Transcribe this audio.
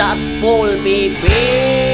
that ball, baby.